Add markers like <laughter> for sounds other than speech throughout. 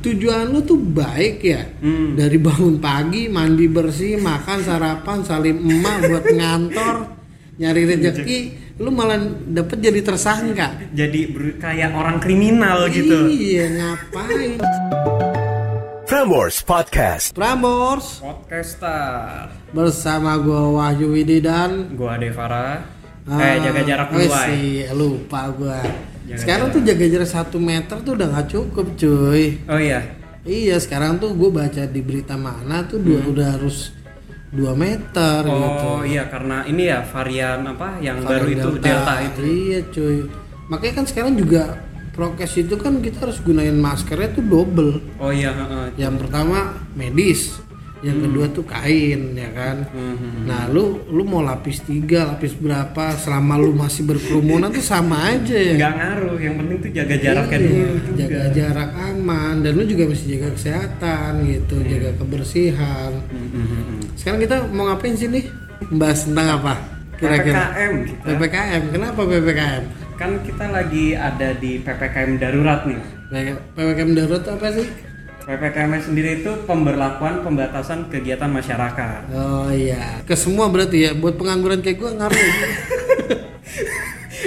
tujuan lu tuh baik ya Hmm. dari bangun pagi mandi bersih makan sarapan salim emak buat ngantor nyari rezeki lu malah dapet jadi tersangka Jadi kayak orang kriminal gitu. iya ngapain Prambors Podcast. Prambors Podcaster. bersama gua Wahyu Widi dan Gua Devara. Ah, eh jaga jarak dua. ya. lupa gua Jaga sekarang jarak. tuh jaga jarak satu meter tuh udah nggak cukup cuy Oh iya. Iya sekarang tuh gue baca di berita mana tuh dua, udah harus 2 meter gitu. Hmm. Oh iya karena ini ya varian apa yang baru Varian itu delta, itu. Iya cuy. Makanya kan sekarang juga prokes itu kan kita harus gunain maskernya tuh double. Oh iya, heeh. Yang pertama medis, yang kedua tuh kain ya kan. Hmm, Nah lu lu mau lapis tiga, lapis berapa, selama lu masih berkerumunan tuh sama aja ya. Nggak ngaruh, yang penting tuh jaga jaraknya Iya, dulu. juga. jaga jarak aman dan lu juga mesti jaga kesehatan gitu, jaga kebersihan. Hmm, hmm, hmm, hmm. Sekarang kita mau ngapain sih nih? Bahas tentang apa? Kira-kira PPKM kita. PPKM. Kenapa PPKM? Kan kita lagi ada di PPKM darurat nih. PPKM darurat apa sih? PPKM sendiri itu pemberlakuan pembatasan kegiatan masyarakat. Oh iya, ke semua berarti ya. Buat pengangguran kayak gua ngaruh. ya? <laughs>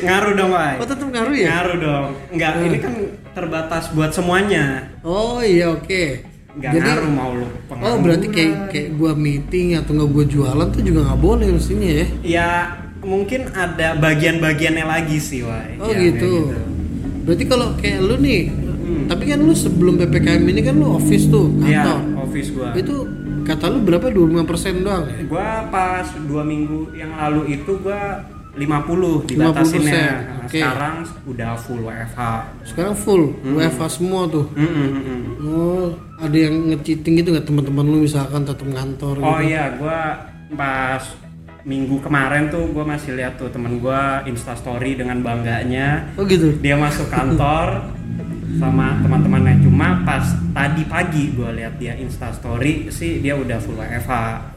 Ngaruh dong, Wai. oh tetap ngaruh ya? Ngaruh dong. Enggak, ini kan terbatas buat semuanya. Oh iya oke. Enggak ngaruh mau lu Oh berarti kayak kayak gua meeting atau nggak gua jualan tuh juga nggak boleh mestinya ya? Ya mungkin ada bagian-bagiannya lagi sih, Wai. Oh Ya, kayak gitu. Berarti kalau kayak lu nih, tapi kan lu sebelum ppkm ini kan lu office tuh Iya, kantor. office gua. Itu kata lu berapa? 25% doang ya? Gua pas dua minggu yang lalu itu gua 50 dibatasinnya. 50%, Nah, oke. Sekarang udah full WFH. Sekarang full WFH semua tuh. Mm, mm, mm, mm. Oh, ada yang nge-cheating gitu nggak teman-teman lu misalkan tetap ngantor Oh gitu? iya, gua pas minggu kemarin tuh gua masih lihat tuh temen gua Insta story dengan bangganya Oh gitu. dia masuk kantor <laughs> sama teman-temannya cuma pas tadi pagi gua lihat dia Insta story sih dia udah full WFH.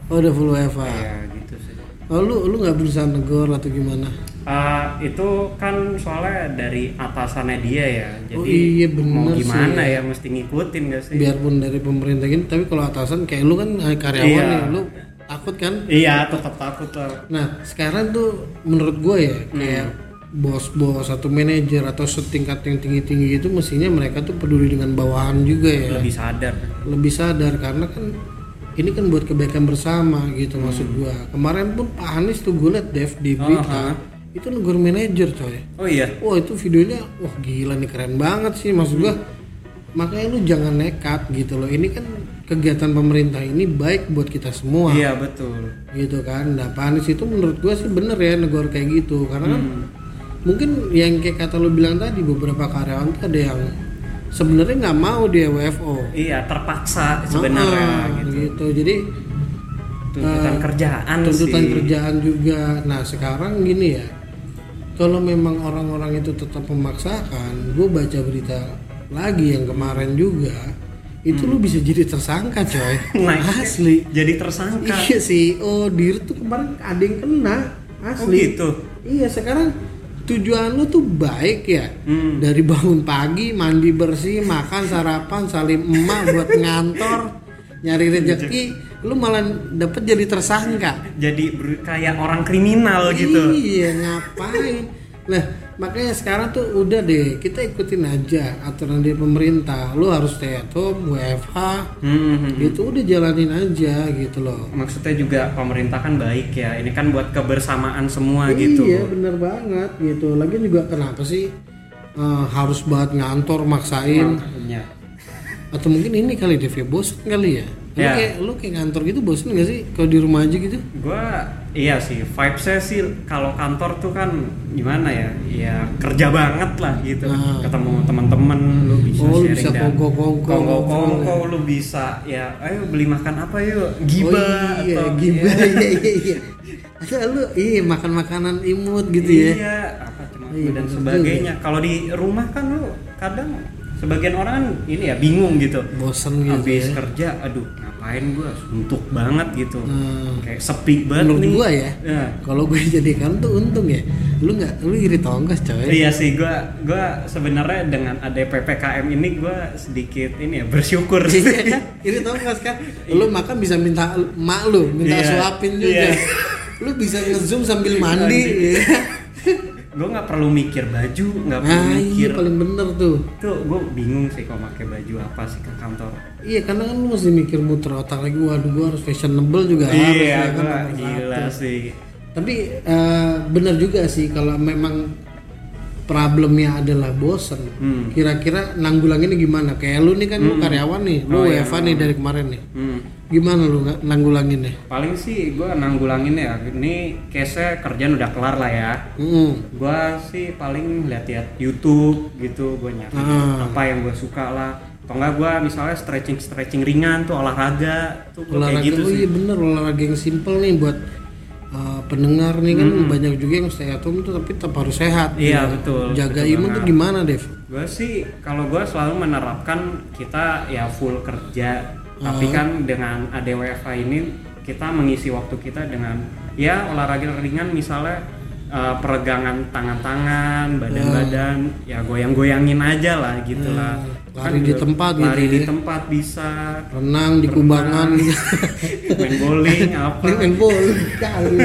Oh, udah full WFH. Iya gitu sih. Oh, lu lu nggak berusaha negor atau gimana? Eh, itu kan soalnya dari atasannya dia ya, jadi Oh, iya, mau bener gimana sih. ya mesti ngikutin gak sih? Biarpun dari pemerintah gini, tapi kalau atasan kayak lu kan eh, karyawan Iya. nih, lu takut kan? Iya, tetap takut lah. Nah, sekarang tuh menurut gue ya kayak bos-bos atau manajer atau setingkat yang tinggi-tinggi itu mestinya mereka tuh peduli dengan bawahan juga ya. Lebih sadar. lebih sadar karena kan ini kan buat kebaikan bersama gitu maksud gua. Kemarin pun Pak Anies tuh gue liat Dev di berita itu negor manajer coy. Oh iya. wah itu videonya wah gila nih keren banget sih maksud gua. Makanya lu jangan nekat gitu loh. Ini kan kegiatan pemerintah ini baik buat kita semua. Iya betul. gitu kan. Nah Pak Anies itu menurut gua sih bener ya negor kayak gitu. Karena kan mungkin yang kayak kata lu bilang tadi beberapa karyawan tuh ada yang sebenarnya nggak mau dia WFO Iya terpaksa sebenarnya Ah, gitu. gitu. Jadi Tuntutan eh, kerjaan tuntutan sih. kerjaan juga. Nah sekarang gini ya, kalau memang orang-orang itu tetap memaksakan, gue baca berita lagi yang kemarin juga, itu lu bisa jadi tersangka coy. <laughs> Nah, Asli. Jadi tersangka. Iya sih. Oh dir tuh kemarin ada yang kena. Oh Asli. gitu. Iya sekarang tujuan lu tuh baik ya Hmm. dari bangun pagi mandi bersih makan sarapan salim emak buat ngantor nyari rezeki lu malah dapet jadi tersangka Jadi kayak orang kriminal gitu. iya ngapain nah makanya sekarang tuh udah deh kita ikutin aja aturan dari pemerintah lu harus stay at home WFH Hmm, hmm, hmm. gitu udah jalanin aja gitu loh Maksudnya juga pemerintah kan baik ya. Ini kan buat kebersamaan semua gitu. Iya bener banget gitu. Lagi juga kenapa sih eh, harus banget ngantor maksain? Makanya. Atau mungkin ini kali Dev ya bosen kali ya? Lu Ya. kayak lu kayak ngantor gitu bosen gak sih kalau di rumah aja gitu? Gua iya sih vibesnya sih kalau kantor tuh kan gimana ya ya kerja banget lah gitu Ah. ketemu teman-teman lu bisa Oh, lu sharing bisa dan- kongko-kongko, kongko-kongko, lu bisa ya ayo beli makan apa yuk giba oh, iya, atau giba ya, <laughs> iya iya iya. Atau lu iya makan makanan imut gitu ya? iya apa cuma Iya, dan sebagainya kalau di rumah kan lu kadang sebagian orang ini ya bingung gitu Bosen gitu habis ya? kerja aduh ngapain gue suntuk banget gitu Hmm. kayak sepi banget menurut nih gua ya Ya. kalau gue <laughs> jadi kan tuh untung ya lu nggak lu iri tongkas coy Iya sih, gua gua sebenarnya dengan ada ppkm ini gua sedikit ini ya bersyukur. <laughs> Iya kan? Ini tau gak kan? Lu makan bisa minta mak lu, minta Iya. suapin juga. Iya. Lu bisa ngezoom sambil mandi. ya. Gue nggak perlu mikir baju, nggak perlu Nah, mikir. iya paling bener tuh. Tuh gue bingung sih kalau pakai baju apa sih ke kantor. Iya, karena kan lu mesti mikir muter otak lagi. Waduh, gua harus fashionable juga harus. iya, ya kan, gila sih. Tapi eh, bener juga sih kalau memang problemnya adalah bosen. Hmm. Kira-kira nanggulanginnya gimana? Kayak lu nih kan lu karyawan nih, lu Oh, iya, WFA nih dari kemarin nih. Hmm. Gimana lu nanggulanginnya? Paling sih gue nanggulangin ya. Ini case kerjaan udah kelar lah ya. Hmm. Gua sih paling lihat-lihat YouTube gitu, gue nyari Ah. apa yang gue suka lah. Atau enggak gue misalnya stretching stretching ringan tuh olahraga tuh olahraga kayak gitu oh sih. iya bener olahraga yang simple nih buat uh, pendengar nih kan banyak juga yang stay at home tuh tapi tetap harus sehat Hmm. Iya, gitu. betul, jaga betul imun tuh gimana Dev Gue sih kalau gue selalu menerapkan kita ya full kerja, tapi Ah. kan dengan ada WFH ini kita mengisi waktu kita dengan ya olahraga ringan misalnya uh, peregangan tangan-tangan, badan-badan, ya goyang-goyangin aja lah gitu lah. Lari di juga- tempat gitu lari di ya. tempat bisa, renang di kubangan <laughs> main bowling <laughs> apa. main kali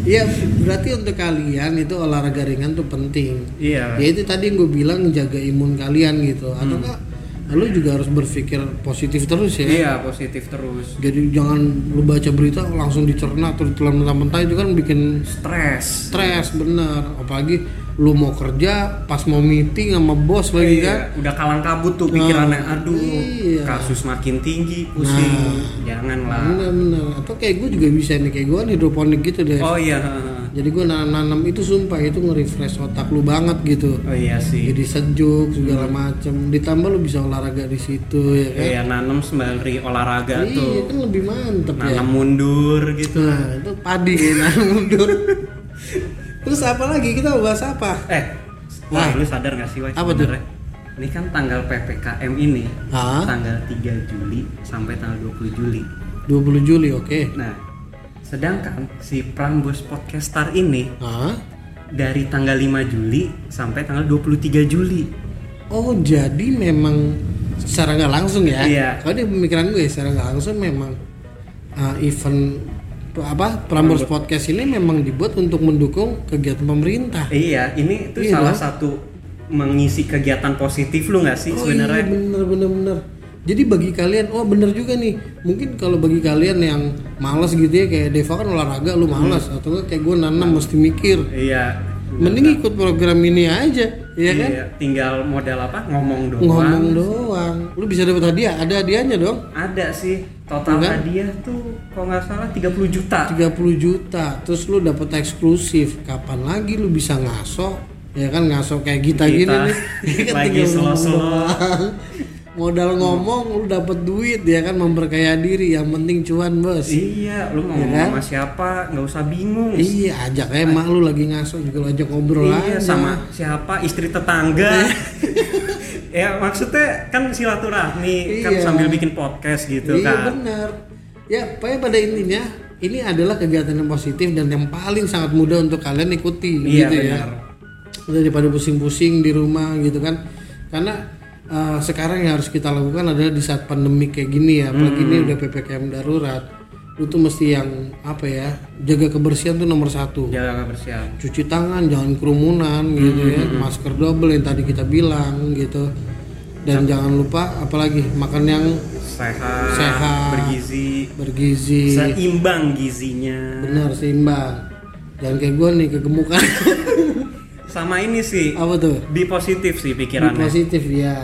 Iya berarti untuk kalian itu olahraga ringan tuh penting Iya. ya itu tadi yang gue bilang jaga imun kalian gitu atau Hmm. enggak lu juga harus berpikir positif terus ya Iya positif terus. jadi jangan lu baca berita langsung dicerna terus telan mentah-mentah itu kan bikin Stres. stres bener apalagi lu mau kerja pas mau meeting sama bos lagi Iya, kan udah kalang kabut tuh pikirannya Nah, aduh iya. kasus makin tinggi pusing Nah. jangan lah bener bener atau kayak gue juga bisa nih kayak gue hidroponik gitu deh oh iya jadi gue nanam itu sumpah itu nge-refresh otak lu banget gitu. Oh iya sih. Jadi sejuk segala macem. Ditambah lu bisa olahraga di situ ya kan? Iya nanam sembari olahraga iya tuh. kan lebih mantep ya. Nanam mundur gitu. Nah itu padi. Ya nanam mundur. <laughs> Terus apa lagi? Kita mau bahas apa? Eh Wah. wah lu sadar gak sih Wai Apa tuh? ini kan tanggal PPKM ini. Hah? tanggal 3 Juli sampai tanggal 20 Juli. 20 Juli oke. Nah sedangkan si Prambos Podcaster ini Hah? dari tanggal 5 Juli sampai tanggal 23 Juli Oh jadi memang secara nggak langsung ya? Iya. Kalau di pemikiran gue secara nggak langsung memang uh, event apa Prambors Podcast ini memang dibuat untuk mendukung kegiatan pemerintah. Iya, ini tuh Iya salah dong. satu mengisi kegiatan positif lu nggak sih Oh sebenarnya? iya bener bener bener. Jadi bagi kalian, oh bener juga nih. Mungkin kalau bagi kalian yang malas gitu ya kayak Deva kan olahraga lu malas atau enggak kayak gue nanam mesti mikir. Iya. Mending ikut program ini aja, ya kan? Iya, tinggal modal apa? Ngomong doang. Ngomong doang. Lu bisa dapat hadiah, ada hadiahnya dong. Ada sih total Iya kan? hadiah tuh kalau nggak salah 30 juta. 30 juta terus lu dapet eksklusif kapan lagi lu bisa ngaso ya kan ngaso kayak kita, Kita gini nih <laughs> Kan lagi slow-slow. Modal ngomong lu dapet duit ya kan memperkaya diri yang penting cuan bos Iya, lu mau Iya ngomong kan? sama siapa nggak usah bingung. iya ajak aja emak lu lagi ngaso juga lu ajak ngobrol Iya, aja sama siapa istri tetangga. <laughs> ya maksudnya kan silaturahmi kan Iya. sambil bikin podcast gitu iya kan. benar ya pokoknya pada intinya ini adalah kegiatan yang positif dan yang paling sangat mudah untuk kalian ikuti Iya gitu ya benar. daripada pusing-pusing di rumah gitu kan karena uh, sekarang yang harus kita lakukan adalah di saat pandemi kayak gini ya apalagi ini udah ppkm darurat lu tuh mesti yang apa ya jaga kebersihan tuh nomor satu. Jaga kebersihan. cuci tangan jangan kerumunan gitu ya masker double yang tadi kita bilang gitu. Dan jangan lupa apalagi makan yang Sehat, Sehat. bergizi, bergizi. Seimbang gizinya. benar seimbang. Jangan kayak gue nih kegemukan <laughs> Sama ini sih, apa tuh be positif sih Be pikirannya. positif ya.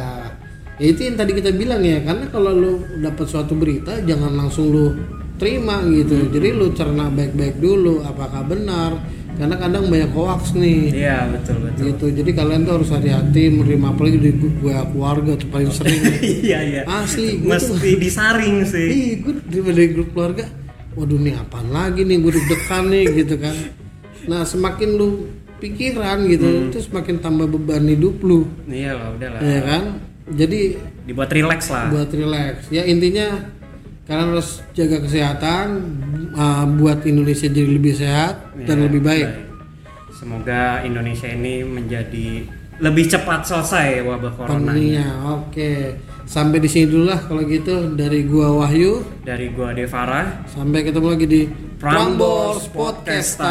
Ya itu yang tadi kita bilang ya, karena kalau lu dapat suatu berita jangan langsung lu terima gitu. Jadi lu cerna baik-baik dulu apakah benar. Karena kadang banyak hoax nih. Iya betul betul. Gitu. Jadi kalian tuh harus hati-hati menerima apalagi di grup gue keluarga tuh paling sering. <laughs> Iya iya. Asli, tuh- Mesti disaring <laughs> sih. Ih, gue dari grup keluarga. Waduh nih apaan lagi nih gue deg-degan nih gitu kan. Nah semakin lu pikiran gitu, terus semakin tambah beban hidup lu, Iya lah udahlah. ya kan? Jadi Dibuat relax lah. buat relax ya intinya Kalian harus jaga kesehatan uh, buat Indonesia jadi lebih sehat dan Ya, lebih baik. Semoga Indonesia ini menjadi lebih cepat selesai wabah corona. Oke. Sampai di sini dulu lah kalau gitu dari gua Wahyu. Dari gua Devara, Sampai ketemu lagi di Prambors. Podcast.